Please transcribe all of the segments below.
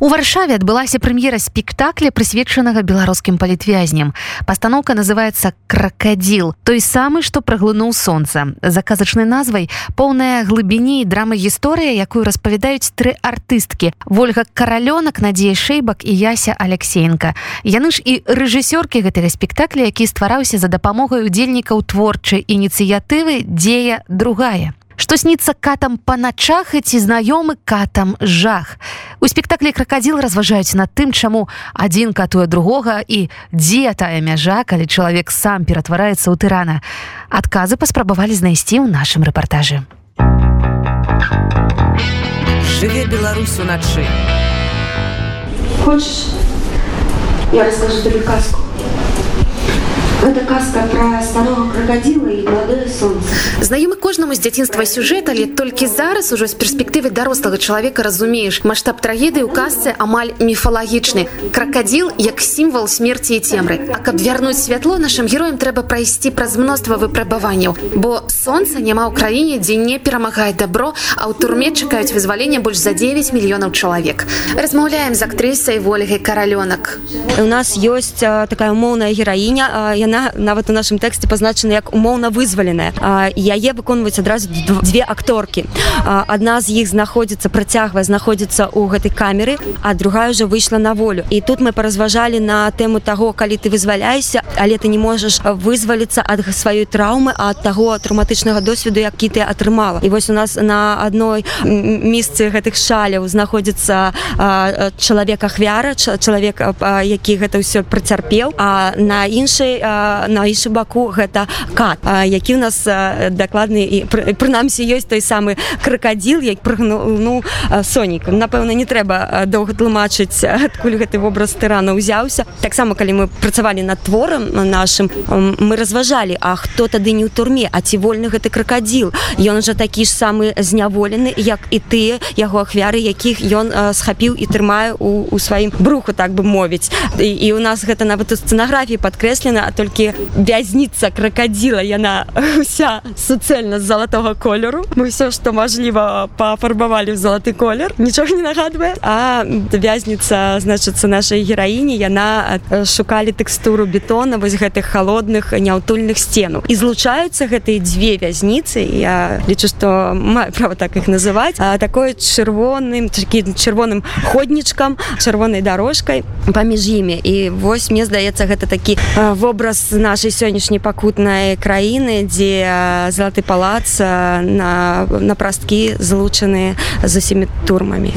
У варшаве адбылася прэм'ера спектакля прысвечанага беларускім палітвязням. Пастаноўка называется кракадзіл той самы што праглынуў сонца. Заказачнай назвай поўная глыбіні і драмы гісторыя якую распавядаюць тры артысткі ольга каралёнак надзея шэйбак і яся алексеенко яны ж і рэжысёркі гэтага спектакля які ствараўся за дапамогай удзельнікаў творчай ініцыятывы дзея другая што сніцца катам па начах і ці знаёмы катам жах. У спектаклі кракадзіл разважаюць над тым, чаму адзін катуе другога і дзе тая мяжа, калі чалавек сам ператвараецца ў тырана. Адказы паспрабавалі знайсці ў нашым рэпартажы. Жыве Беларусь уначы. Хочешь, я расскажу тебе сказку? Это казка про старого крокодила и молодое солнце. Знаёмы кожнаму з дзяцінства сюжэт, але толькі зараз ужо з перспектывы дарослага чалавека разумееш маштаб трагедыі ў казцы амаль міфалагічны. Кракадзіл як сімвал смерці і цемры. А каб вярнуць святло нашым героям трэба прайсці праз мноства выпрабаванняў. Бо сонца няма ў краіне, дзе не перамагае дабро, а ў турме чакаюць вызвалення больш за 9 мільёнаў чалавек. Размаўляем з актрысай ольгай каралёнак. У нас ёсць такая умоўная гераіня, яна нават у нашым тэксце пазначана як умоўна вызваленая яе выконваюць адразу дзве акторкі адна з іх знаходзіцца працягвае знаходзіцца ў гэтай камеры а другая уже выйшла на волю. І тут мы паразважалі на тэму таго калі ты вызваляешся але ты не можаш вызваліцца ад сваёй траўмы ад таго траўматычнага досведу які ты атрымала і вось у нас на адной месцы гэтых шаляў знаходзіцца чалавек ахвяра чалавек які гэта ўсё працярпеў а на іншай на іншы баку гэта кат які у нас дакладны і прынамсі ёсць той самы кракадзіл як прыгнуў ну сонік. Напэўна не трэба доўга тлумачыць адкуль гэты вобраз тырана ўзяўся. Таксама калі мы працавалі над творам нашым мы разважалі А хто тады не ў турме а ці вольны гэты кракадзіл? Ён жа такі ж самы зняволены як і тыя яго ахвяры якіх ён схапіў і трымае у, у сваім бруху так бы мовіць. І, і у нас гэта нават у сцэнаграфіі падкрэслена толькі вязніца кракадзіла яна вся суцэльна з залатога колеру. Мы все што мажліва пафарбавалі в залаты колер нічога не нагадвае а вязніца значыцца нашай гераіні яна шукалі тэкстуру бетона вось гэтых холодных няўтульных сценаў і злучаюцца гэтыя дзве вязніцы я лічу што маю права так іх называць а такой чырвоным такі чырвоным ходнічкам чырвонай дорожкой паміж імі і вось мне здаецца гэта такі вобраз вобраз нашай сённяшняй пакутнай краіны дзе залаты палац на на прасткі злучаны з усімі турмамі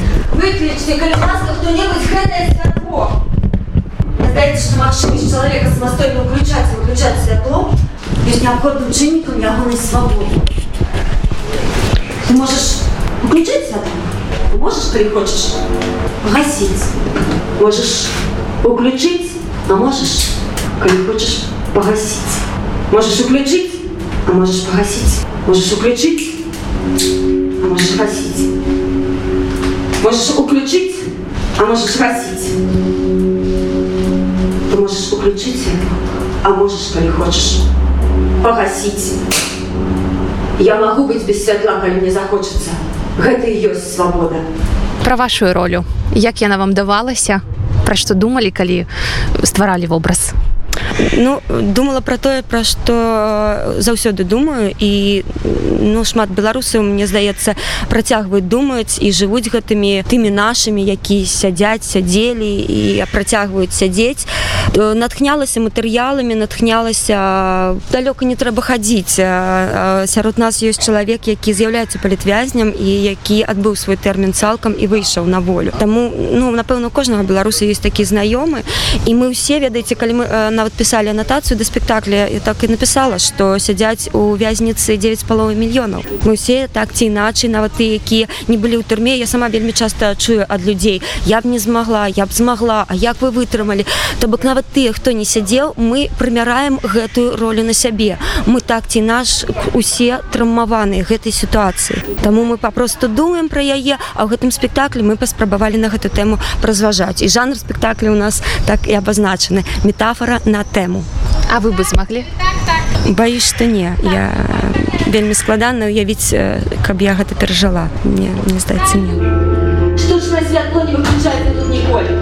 человека самостойно выключать выключать святло есть необходным чинником ягоной свободы ты можешь включить святло ты можешь ты хочешь? Гасить можешь уключить а можешь коли хочешь погасить. Можешь включить, а можешь погасить. Можешь включить, а можешь гасить. Можешь уключить, а можешь гасить. Ты можешь уключить, а можешь, коли хочешь, погасить. Я могу быть без святла, коли мне захочется. Гэта и есть свобода. Про вашу ролю. Як яна вам давалася? Пра што думалі, калі стваралі вобраз? Ну думала про тое пра што заўсёды думаю і ну шмат беларусаў мне здаецца працягваюць думаюць і жывуць гэтымі тымі нашымі які сядзяць сядзелі і працягваюць сядзець натхнялася матэрыяламі натхнялася далёка не трэба хадзіць сярод нас ёсць чалавек які з'яўляецца палітвязням і які адбыў свой тэрмін цалкам і выйшаў на волю. Таму ну напэўна кожнага беларуса ёсць такі знаёмы і мы ўсе ведаеце калі мы нават пісалі анатацыю да спектакля і так і напісала што сядзяць у вязніцы 9 з паловы мільёнаў мы усе так ці іначай нават ты якія не былі ў турме. Я сама вельмі часта чую ад людзей я б не змагла я б змагла А як вы вытрымалі? То бок нават тыя хто не сядзеў мы прымяраем гэтую ролю на сябе. Мы так ці наш усе траўмаваны гэтай сітуацыі. Таму мы папросту думаем пра яе а ў гэтым спектаклі мы паспрабавалі на гэту тэму разважаць. І жанр спектакля у нас так і абазначаны. Метафора на тему. А вы бы змаглі? Боюсь, что не. Я э, вельмі складана уявіць, э, каб я гэта перажыла. Мне, мне здаецца, не. Штучное святло не выключается тут ніколі.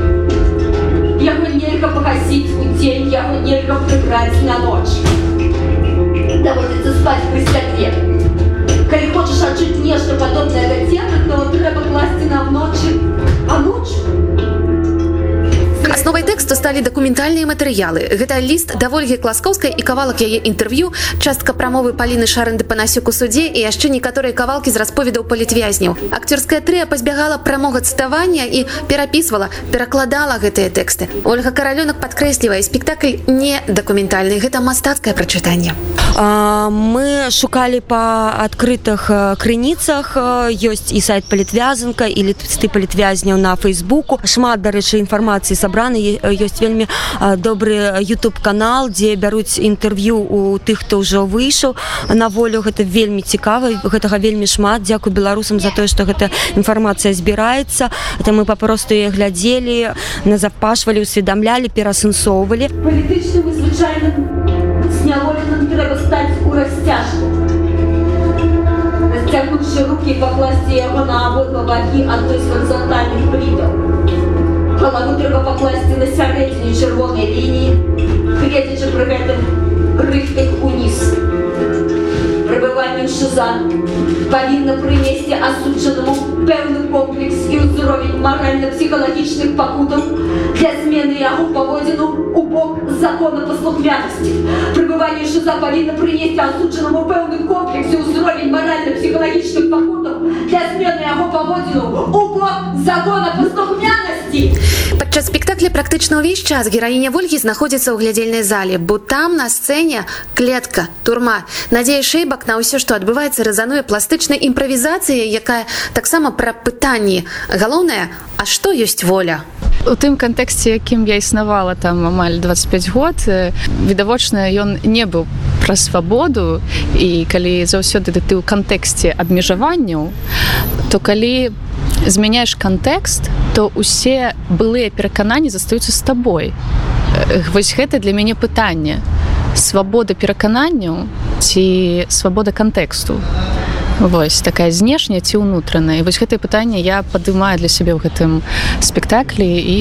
Яго нельга пагасіць у дзень, яго нельга прыбраць на ночь. Даводится спать в высоте. Калі хочаш адчуць нешта падобнае да цемры, то трэба класці нам ночы, а ночь Асновай тэксту сталі дакументальныя матэрыялы. Гэта ліст да Вольгі Класкоўскай і кавалак яе інтэрв'ю, частка прамовы Паліны Шарэнды Панасюк у судзе і яшчэ некаторыя кавалкі з расповедаў палітвязняў. Акцёрская трыя пазбягала прамога цытавання і перапісвала, перакладала гэтыя тэксты. Ольга Каралёнак падкрэслівае спектакль не дакументальны, гэта мастацкае прачытанне. Мы шукалі па адкрытых э, крыніцах э, ёсць і сайт палітвязанка і лісты палітвязняў на фейсбуку шмат дарэчы інфармацыі сабраны ёсць вельмі добры youtube канал дзе бяруць інтэрв'ю у тых хто ўжо выйшаў на волю гэта вельмі цікава гэтага вельмі шмат дзякую беларусам за тое што гэта інфармацыя збіраецца это мы папросту яе глядзелі назапашвалі усведамлялі перасэнсоўвалі палітычным і звычайным зняволеным трэба стаць у расцяжку. Расцягнуўшы рукі пакласці яго на абодва бакі адной з гарызантальных плітаў. Галаву трэба пакласці на сярэдзіне чырвонай лініі, гледзячы пры гэтым рыхтых уніз. Прыбыванне шызан павінна прынесці асуджанаму пэўны комплекс і ўзровень маральна-псіхалагічных пакутаў для змены яго паводзіну у бок закона паслухмянасці. Прыбыванне шыза павінна прынесці асуджанаму пэўны комплекс і ўзровень маральна-псіхалагічных пакутаў для змены яго паводзіну у бок закона паслухмянасці. Падчас спектакля практычна ўвесь час гераіня ольгі знаходзіцца ў глядзельнай зале бо там на сцэне клетка турма. Надзея шэйбак на ўсё што адбываецца рэзануе пластычнай імправізацыяй якая таксама пра пытанні. Галоўнае а што ёсць воля? У тым кантэксце якім я існавала там амаль 25 год відавочна ён не быў пра свабоду. І калі заўсёды ты ў кантэксце абмежаванняў то калі змяняеш кантэкст то усе былыя перакананні застаюцца з табой. Вось гэта для мяне пытанне. Свабода перакананняў ці свабода кантэксту Вось такая знешняя ці ўнутраная. Вось гэтае пытанне я падымаю для сябе ў гэтым спектаклі і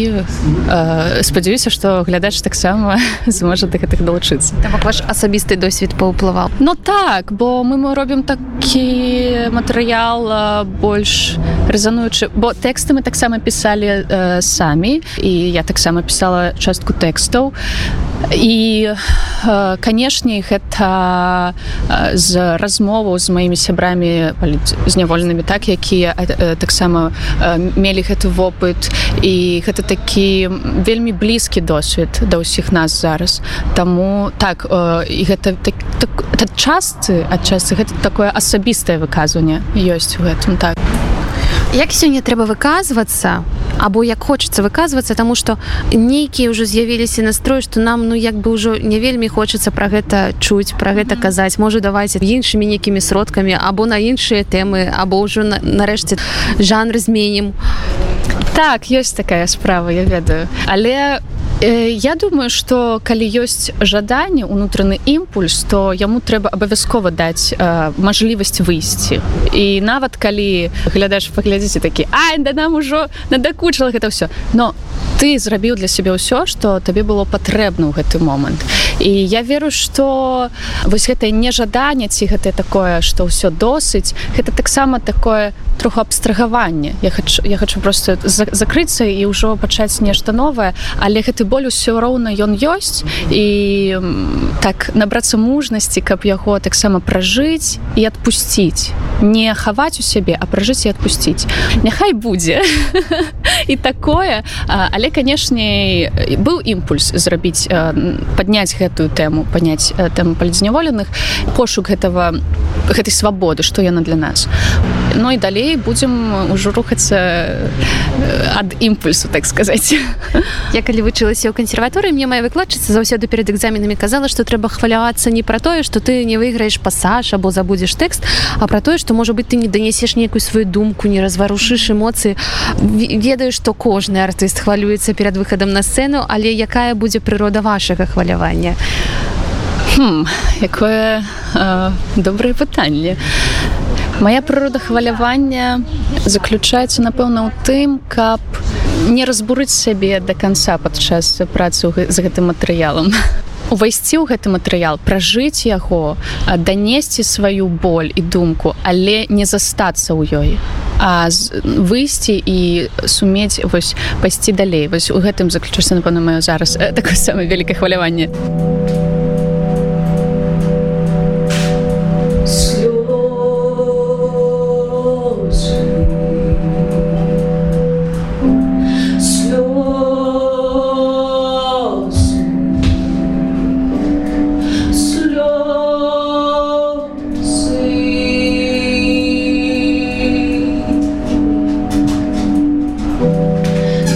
э, спадзяюся што глядач таксама зможа да гэтых далучыцца. Ваш асабісты досвед паўплываў? Ну так бо мы мы робім такі матэрыял больш рэзануючы. Бо тэксты мы таксама пісалі э, самі. І я таксама пісала частку тэкстаў. І э, канешне гэта э, з размоваў з маімі сябрамі зняволенымі так якія таксама мелі гэты вопыт. І гэта такі вельмі блізкі досвед да ўсіх нас зараз. Таму так і гэта так, так, частцы ад часы гэта такое асабістае выказванне ёсць у гэтым так. Як сёння трэба выказвацца або як хочацца выказвацца тому что нейкія ўжо з'явіліся настрой что нам ну як бы ўжо не вельмі хочацца про гэта чуць про гэта казаць. Можа давайте іншымі нейкімі сродкамі або на іншыя тэмы або ўжо нарэшце жанр зменім. Так ёсць такая справа я ведаю. Але у Я думаю, што калі ёсць жаданне унутраны імпульс, то яму трэба абавязкова даць э, мажлівасць выйсці. І нават калі глядаеш паглядзіце такі Ай да нам ужо надакучала гэта ўсё. Но ты зрабіў для сябе ўсё, што табе было патрэбна ў гэты момант. І я веру, што вось гэтае нежаданне ці гэтае такое, што ўсё досыць, гэта таксама такое троху абстрагаванне. Я хочу, я хочу просто закрыцца і ўжо пачаць нешта новае, але гэты боль усё роўна ён ёсць. І так набрацца мужнасці каб яго таксама пражыць і адпусціць. Не хаваць у сябе а пражыць і адпусціць. Няхай будзе. І такое. Але канешне быў імпульс зрабіць падняць гэтую тэму паняць тэму палізняволеных пошук гэтага гэтай свабоды што яна для нас Ну і далей будзем ужо рухацца ад імпульсу так сказаць я калі вучылася ў кансерваторыі мне моя выкладчыца заўсёды перед экзаменамі казала што трэба хвалявацца не пра тое што ты не выйграеш пасаж або забудзеш тэкст а пра тое што можа быть ты не данесеш нейкую сваю думку не разварушыш эмоцыі ведаю што кожны артыст хвалюецца перад выхадам на сцэну але якая будзе прырода вашага хвалявання? Хм, якое э, добрае пытанне Мая прырода хвалявання заключаецца напэўна ў тым каб у не разбурыць сябе до конца падчас працы з гэтым матэрыялам. Увайсці ў гэты матэрыял пражыць яго данесці сваю боль і думку але не застацца ў ёй а выйсці і сумець вось пайсці далей. Вось у гэтым заключыцца напэўна маё зараз такое самае вялікае хваляванне. у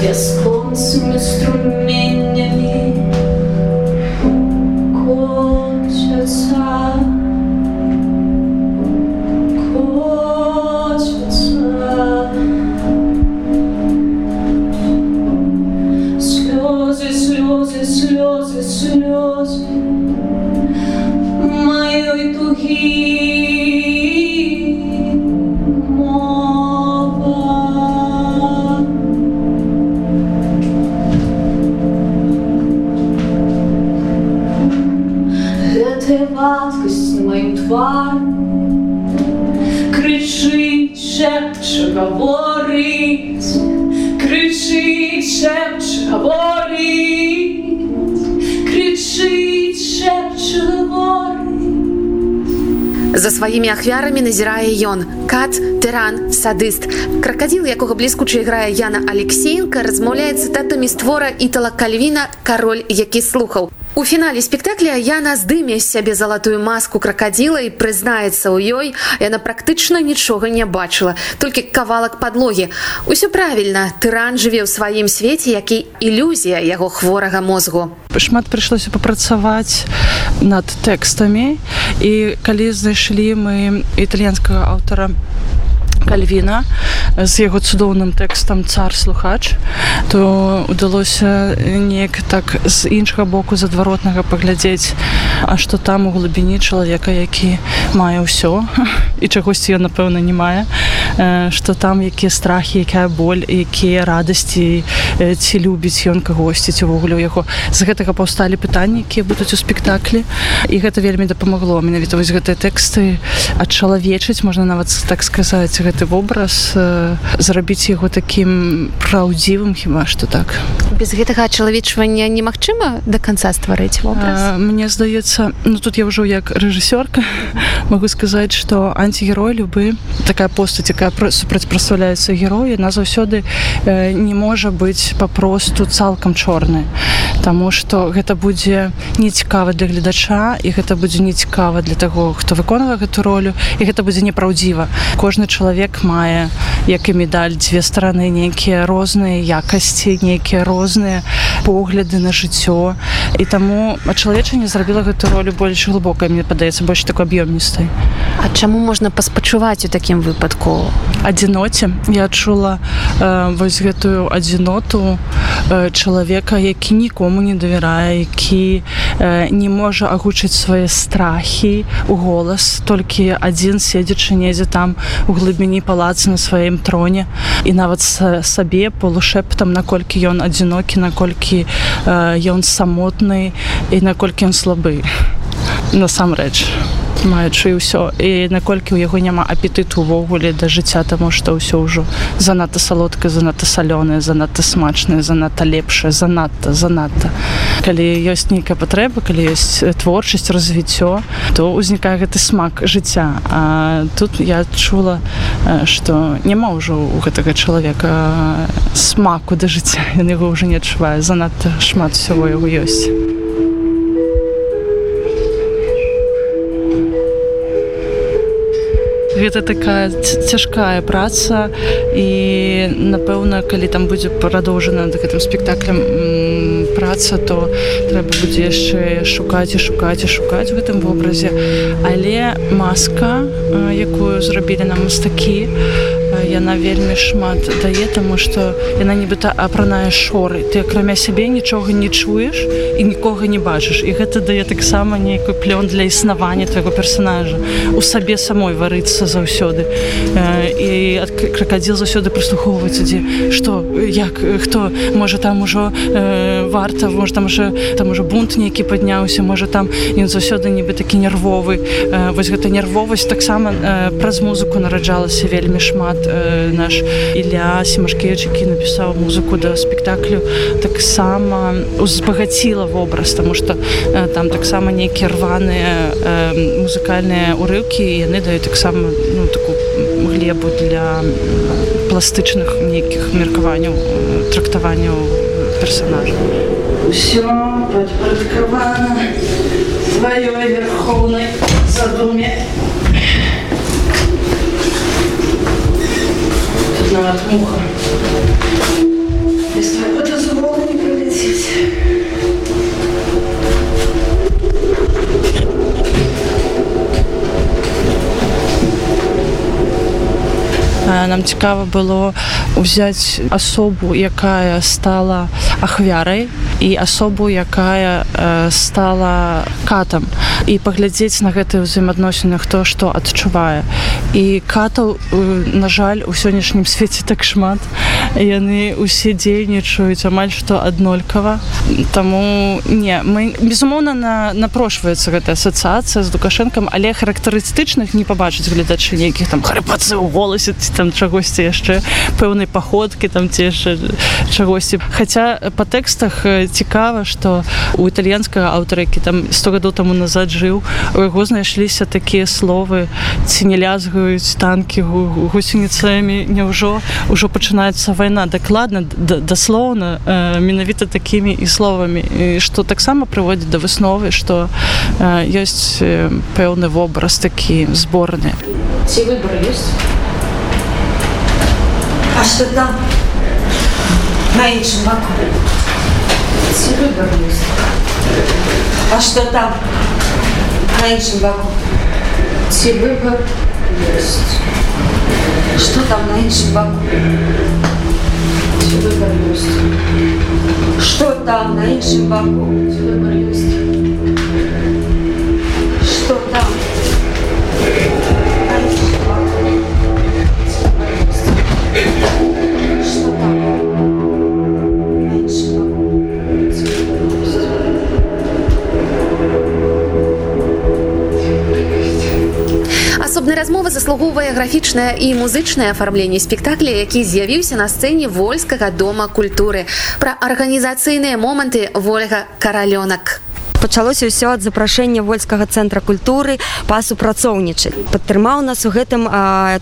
бесконцами струменями кончатся, кончатся. Слезы, слезы, слезы, слезы. За сваімі ахвярамі назірае ён. Кат тыран садыст кракадзіл якога бліскуча іграе Яна алексеенко размаўляе цытатамі створа італа кальвіна кароль які слухаў У фінале спектакля Яна здыме з сябе залатую маску кракадзіла і прызнаецца ў ёй, яна практычна нічога не бачыла, толькі кавалак падлогі. Усё правільна, тыран жыве ў сваім свеце, які ілюзія яго хворага мозгу. Шмат прыйшлося папрацаваць над тэкстамі і калі знайшлі мы італьянскага аўтара, кальвіна з яго цудоўным тэкстам цар слухач то удалося неяк так з іншага боку з адваротнага паглядзець а што там у глыбіні чалавека які мае ўсё і чагосьці ён напэўна не мае што там якія страхі якая боль якія радасці ці любіць ён кагосьці ці ўвогуле ў яго. З гэтага паўсталі пытанні якія будуць у спектаклі і гэта вельмі дапамагло менавіта вось гэтыя тэксты адчалавечыць можна нават так сказаць гэта гэты вобраз э, зрабіць яго таким праўдзівым хіба что так без гэтага чалавечвання немагчыма до конца стварыць э, мне здаецца ну тут я ўжо як рэжысёрка могу сказаць что антигерой любы такая постаць якая супрацьпрастаўляецца героі на заўсёды э, не можа быць папросту цалкам чорны Таму что гэта будзе нецікава для гледача і гэта будзе нецікава для таго хто выконвае гэту ролю і гэта будзе непраўдзіва кожны чалавек мае як і медаль дзве стараны нейкія розныя якасці нейкія розныя погляды на жыццё. І таму чалавечанне зрабіла гэту ролю больш глыбокай мне падаецца больш такой аб'ёмністай. А чаму можна паспачуваць у такім выпадку? Адзіноце. Я адчула э, вось гэтую адзіноту э, чалавека які нікому не давярае які э, не можа агучыць свае страхі у голас толькі адзін седзячы недзе там у глыбіні палацы на сваім троне. І нават сабе полушэптам наколькі ён адзінокі наколькі ён самотны і наколькі ён слабы насамрэч маючы ўсё. І наколькі ў яго няма апетыту увогуле да жыцця таму што ўсё ўжо занадта салодка занадта салёная занадта смачная занадта лепшая занадта занадта. Калі ёсць нейкая патрэба калі ёсць творчасць развіццё то ўзнікае гэты смак жыцця. А тут я адчула што няма ўжо у гэтага чалавека смаку да жыцця. Ён яго ўжо не адчувае. Занадта шмат усяго яго ёсць гэта такая цяжкая праца і напэўна калі там будзе прадоўжана да гэтым спектаклем праца то трэба будзе яшчэ шукаць і шукаць і шукаць у гэтым вобразе. Але маска якую зрабілі нам мастакі яна вельмі шмат дае таму што яна нібыта апраная шоры. Ты акрамя сябе нічога не чуеш і нікога не бачыш. І гэта дае таксама нейкую плён для існавання твайго персонажа у сабе самой варыцца заўсёды. І ад кракадзіл заўсёды прыслухоўваецца дзе што як хто? Можа там ужо э, варта можа там уже там уже бунт нейкі падняўся можа там ён заўсёды нібы такі нервовы э, вось гэта нервовасць таксама э, праз музыку нараджалася вельмі шмат э, наш Ілля семашкевич які напісаў музыку да спектаклю таксама узбагаціла вобраз тому что э, там таксама нейкія рваныя э, музыкальныя урыўкі яны даюць таксама ну такую глебу для пластычных нейкіх меркаванняў трактаванняў персонажа все подпорядковано твоей верховной задуме тут надо муха. Без твоего дозвола не пролететь нам цікава было взять асобу якая стала ахвярай і асобу якая э, стала катам. І паглядзець на гэтыя ўзаемаадносіны хто што адчувае. І катаў э, на жаль у сённяшнім свеце так шмат яны усе дзейнічаюць амаль што аднолькава. Таму не мы безумоўна на напрошваецца гэтая асацыяцыя з лукашэнкам але характарыстычных не пабачыць гледачы нейкіх там харпацы ў голасе там чагосьці яшчэ пэўнай паходкі там ці яшчэ чагосьці. Хаця па тэкстах цікава што у італьянскага аўтара які там 100 гадоў таму назад жыў у яго знайшліся такія словы ці не лязгаюць танкі гусеніцамі няўжо? Ўжо пачынаецца вайна дакладна даслоўна да менавіта такімі і словамі што таксама прыводзіць да высновы што ёсць пэўны вобраз такі зборны ці выбор ёсць А что там? На іншым баку. ці выбор ёсць А что там? На іншым баку. ці выбор ёсць Что там на іншым баку? Ці выбор ёсць Что там на іншым баку? ці выбор ёсць размовы заслугоўвае графічнае і музычнае афармленне спектакля які з'явіўся на сцэне вольскага дома культуры. Пра арганізацыйныя моманты ольга каралёнак пачалося ўсё ад запрашэння вольскага цэнтра культуры па супрацоўнічаць падтрымаў нас у гэтым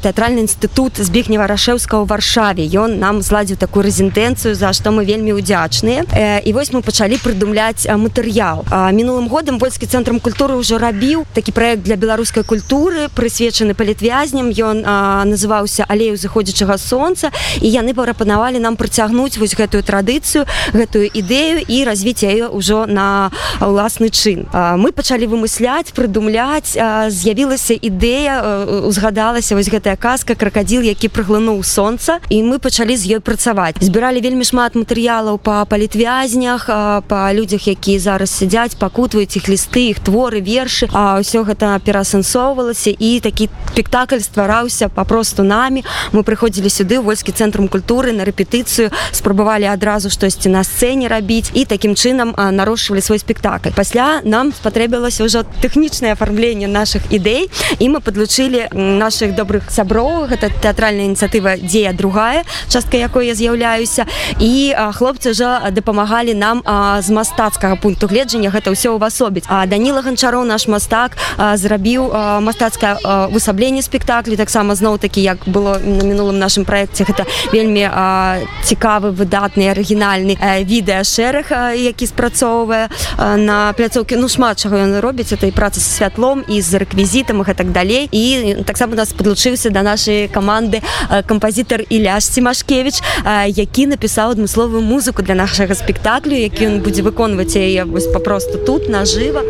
тэатральны інстытут збегнева рашэўска ў варшаве. Ён нам зладзіў такую рэзідэнцыю за што мы вельмі ўдзячныя. І вось мы пачалі прыдумляць матэрыял. Мінулым годам вольскі цэнтрам культуры ўжо рабіў такі праект для беларускай культуры прысвечаны палітвязням. Ён называўся алею заходзячага сонца і яны прапанавалі нам прыцягнуць вось гэтую традыцыю гэтую ідэю і развіць яе ўжо на ўлас класны чын. Мы пачалі вымысляць прыдумляць з'явілася ідэя узгадалася вось гэтая казка кракадзіл які прыглынуў сонца і мы пачалі з ёй працаваць. Збіралі вельмі шмат матэрыялаў па палітвязнях па людзях якія зараз сядзяць пакутваюць іх лісты іх творы вершы. А ўсё гэта пераасэнсоўвалася і такі спектакль ствараўся папросту намі. Мы прыходзілі сюды вольскі цэнтрам культуры на рэпетыцыю спрабавалі адразу штосьці на сцэне рабіць і такім чынам нарошвалі свой спектакль пасля нам спатрэбілася ўжо тэхнічнае афармленне наших ідэй і мы падлучылі наших добрых сяброў. Гэта тэатральная ініцыятыва дзея другая частка якой я з'яўляюся. І хлопцы ўжо дапамагалі нам а, з мастацкага пункту гледжання. Гэта ўсё увасобіць а даніла ганчароў наш мастак зрабіў мастацкае высабленне спектаклі таксама зноў такі як было на мінулым нашым праекце гэта вельмі а, цікавы выдатны арыгінальны відэа шэраг які спрацоўвае на пляцоўкі ну шмат чаго ён робіць этой працы са святлом і з рэквізітам і так далей і таксама нас падлучыўся да нашай каманды кампазітар Іляш Семашкевич які напісаў адмысловую музыку для нашага спектаклю які ён будзе выконваць яе вось папросту тут нажыва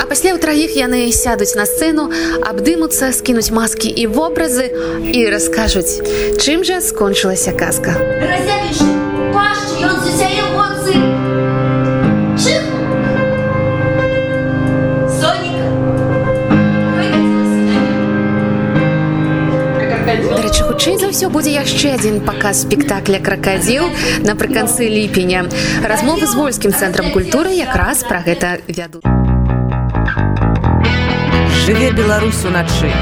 А пасля ў траіх яны сядуць на сцэну, абдымуцца, скінуць маскі і вобразы і раскажуць, чым жа скончылася казка. Разявіш пашчу, ён засяе эмоцыі. Ўсё будзе яшчэ адзін паказ спектакля кракадзіл напрыканцы ліпеня. Размовы з вольскім цэнтрам культуры якраз пра гэта вядуць. Жыве Беларусь уначы.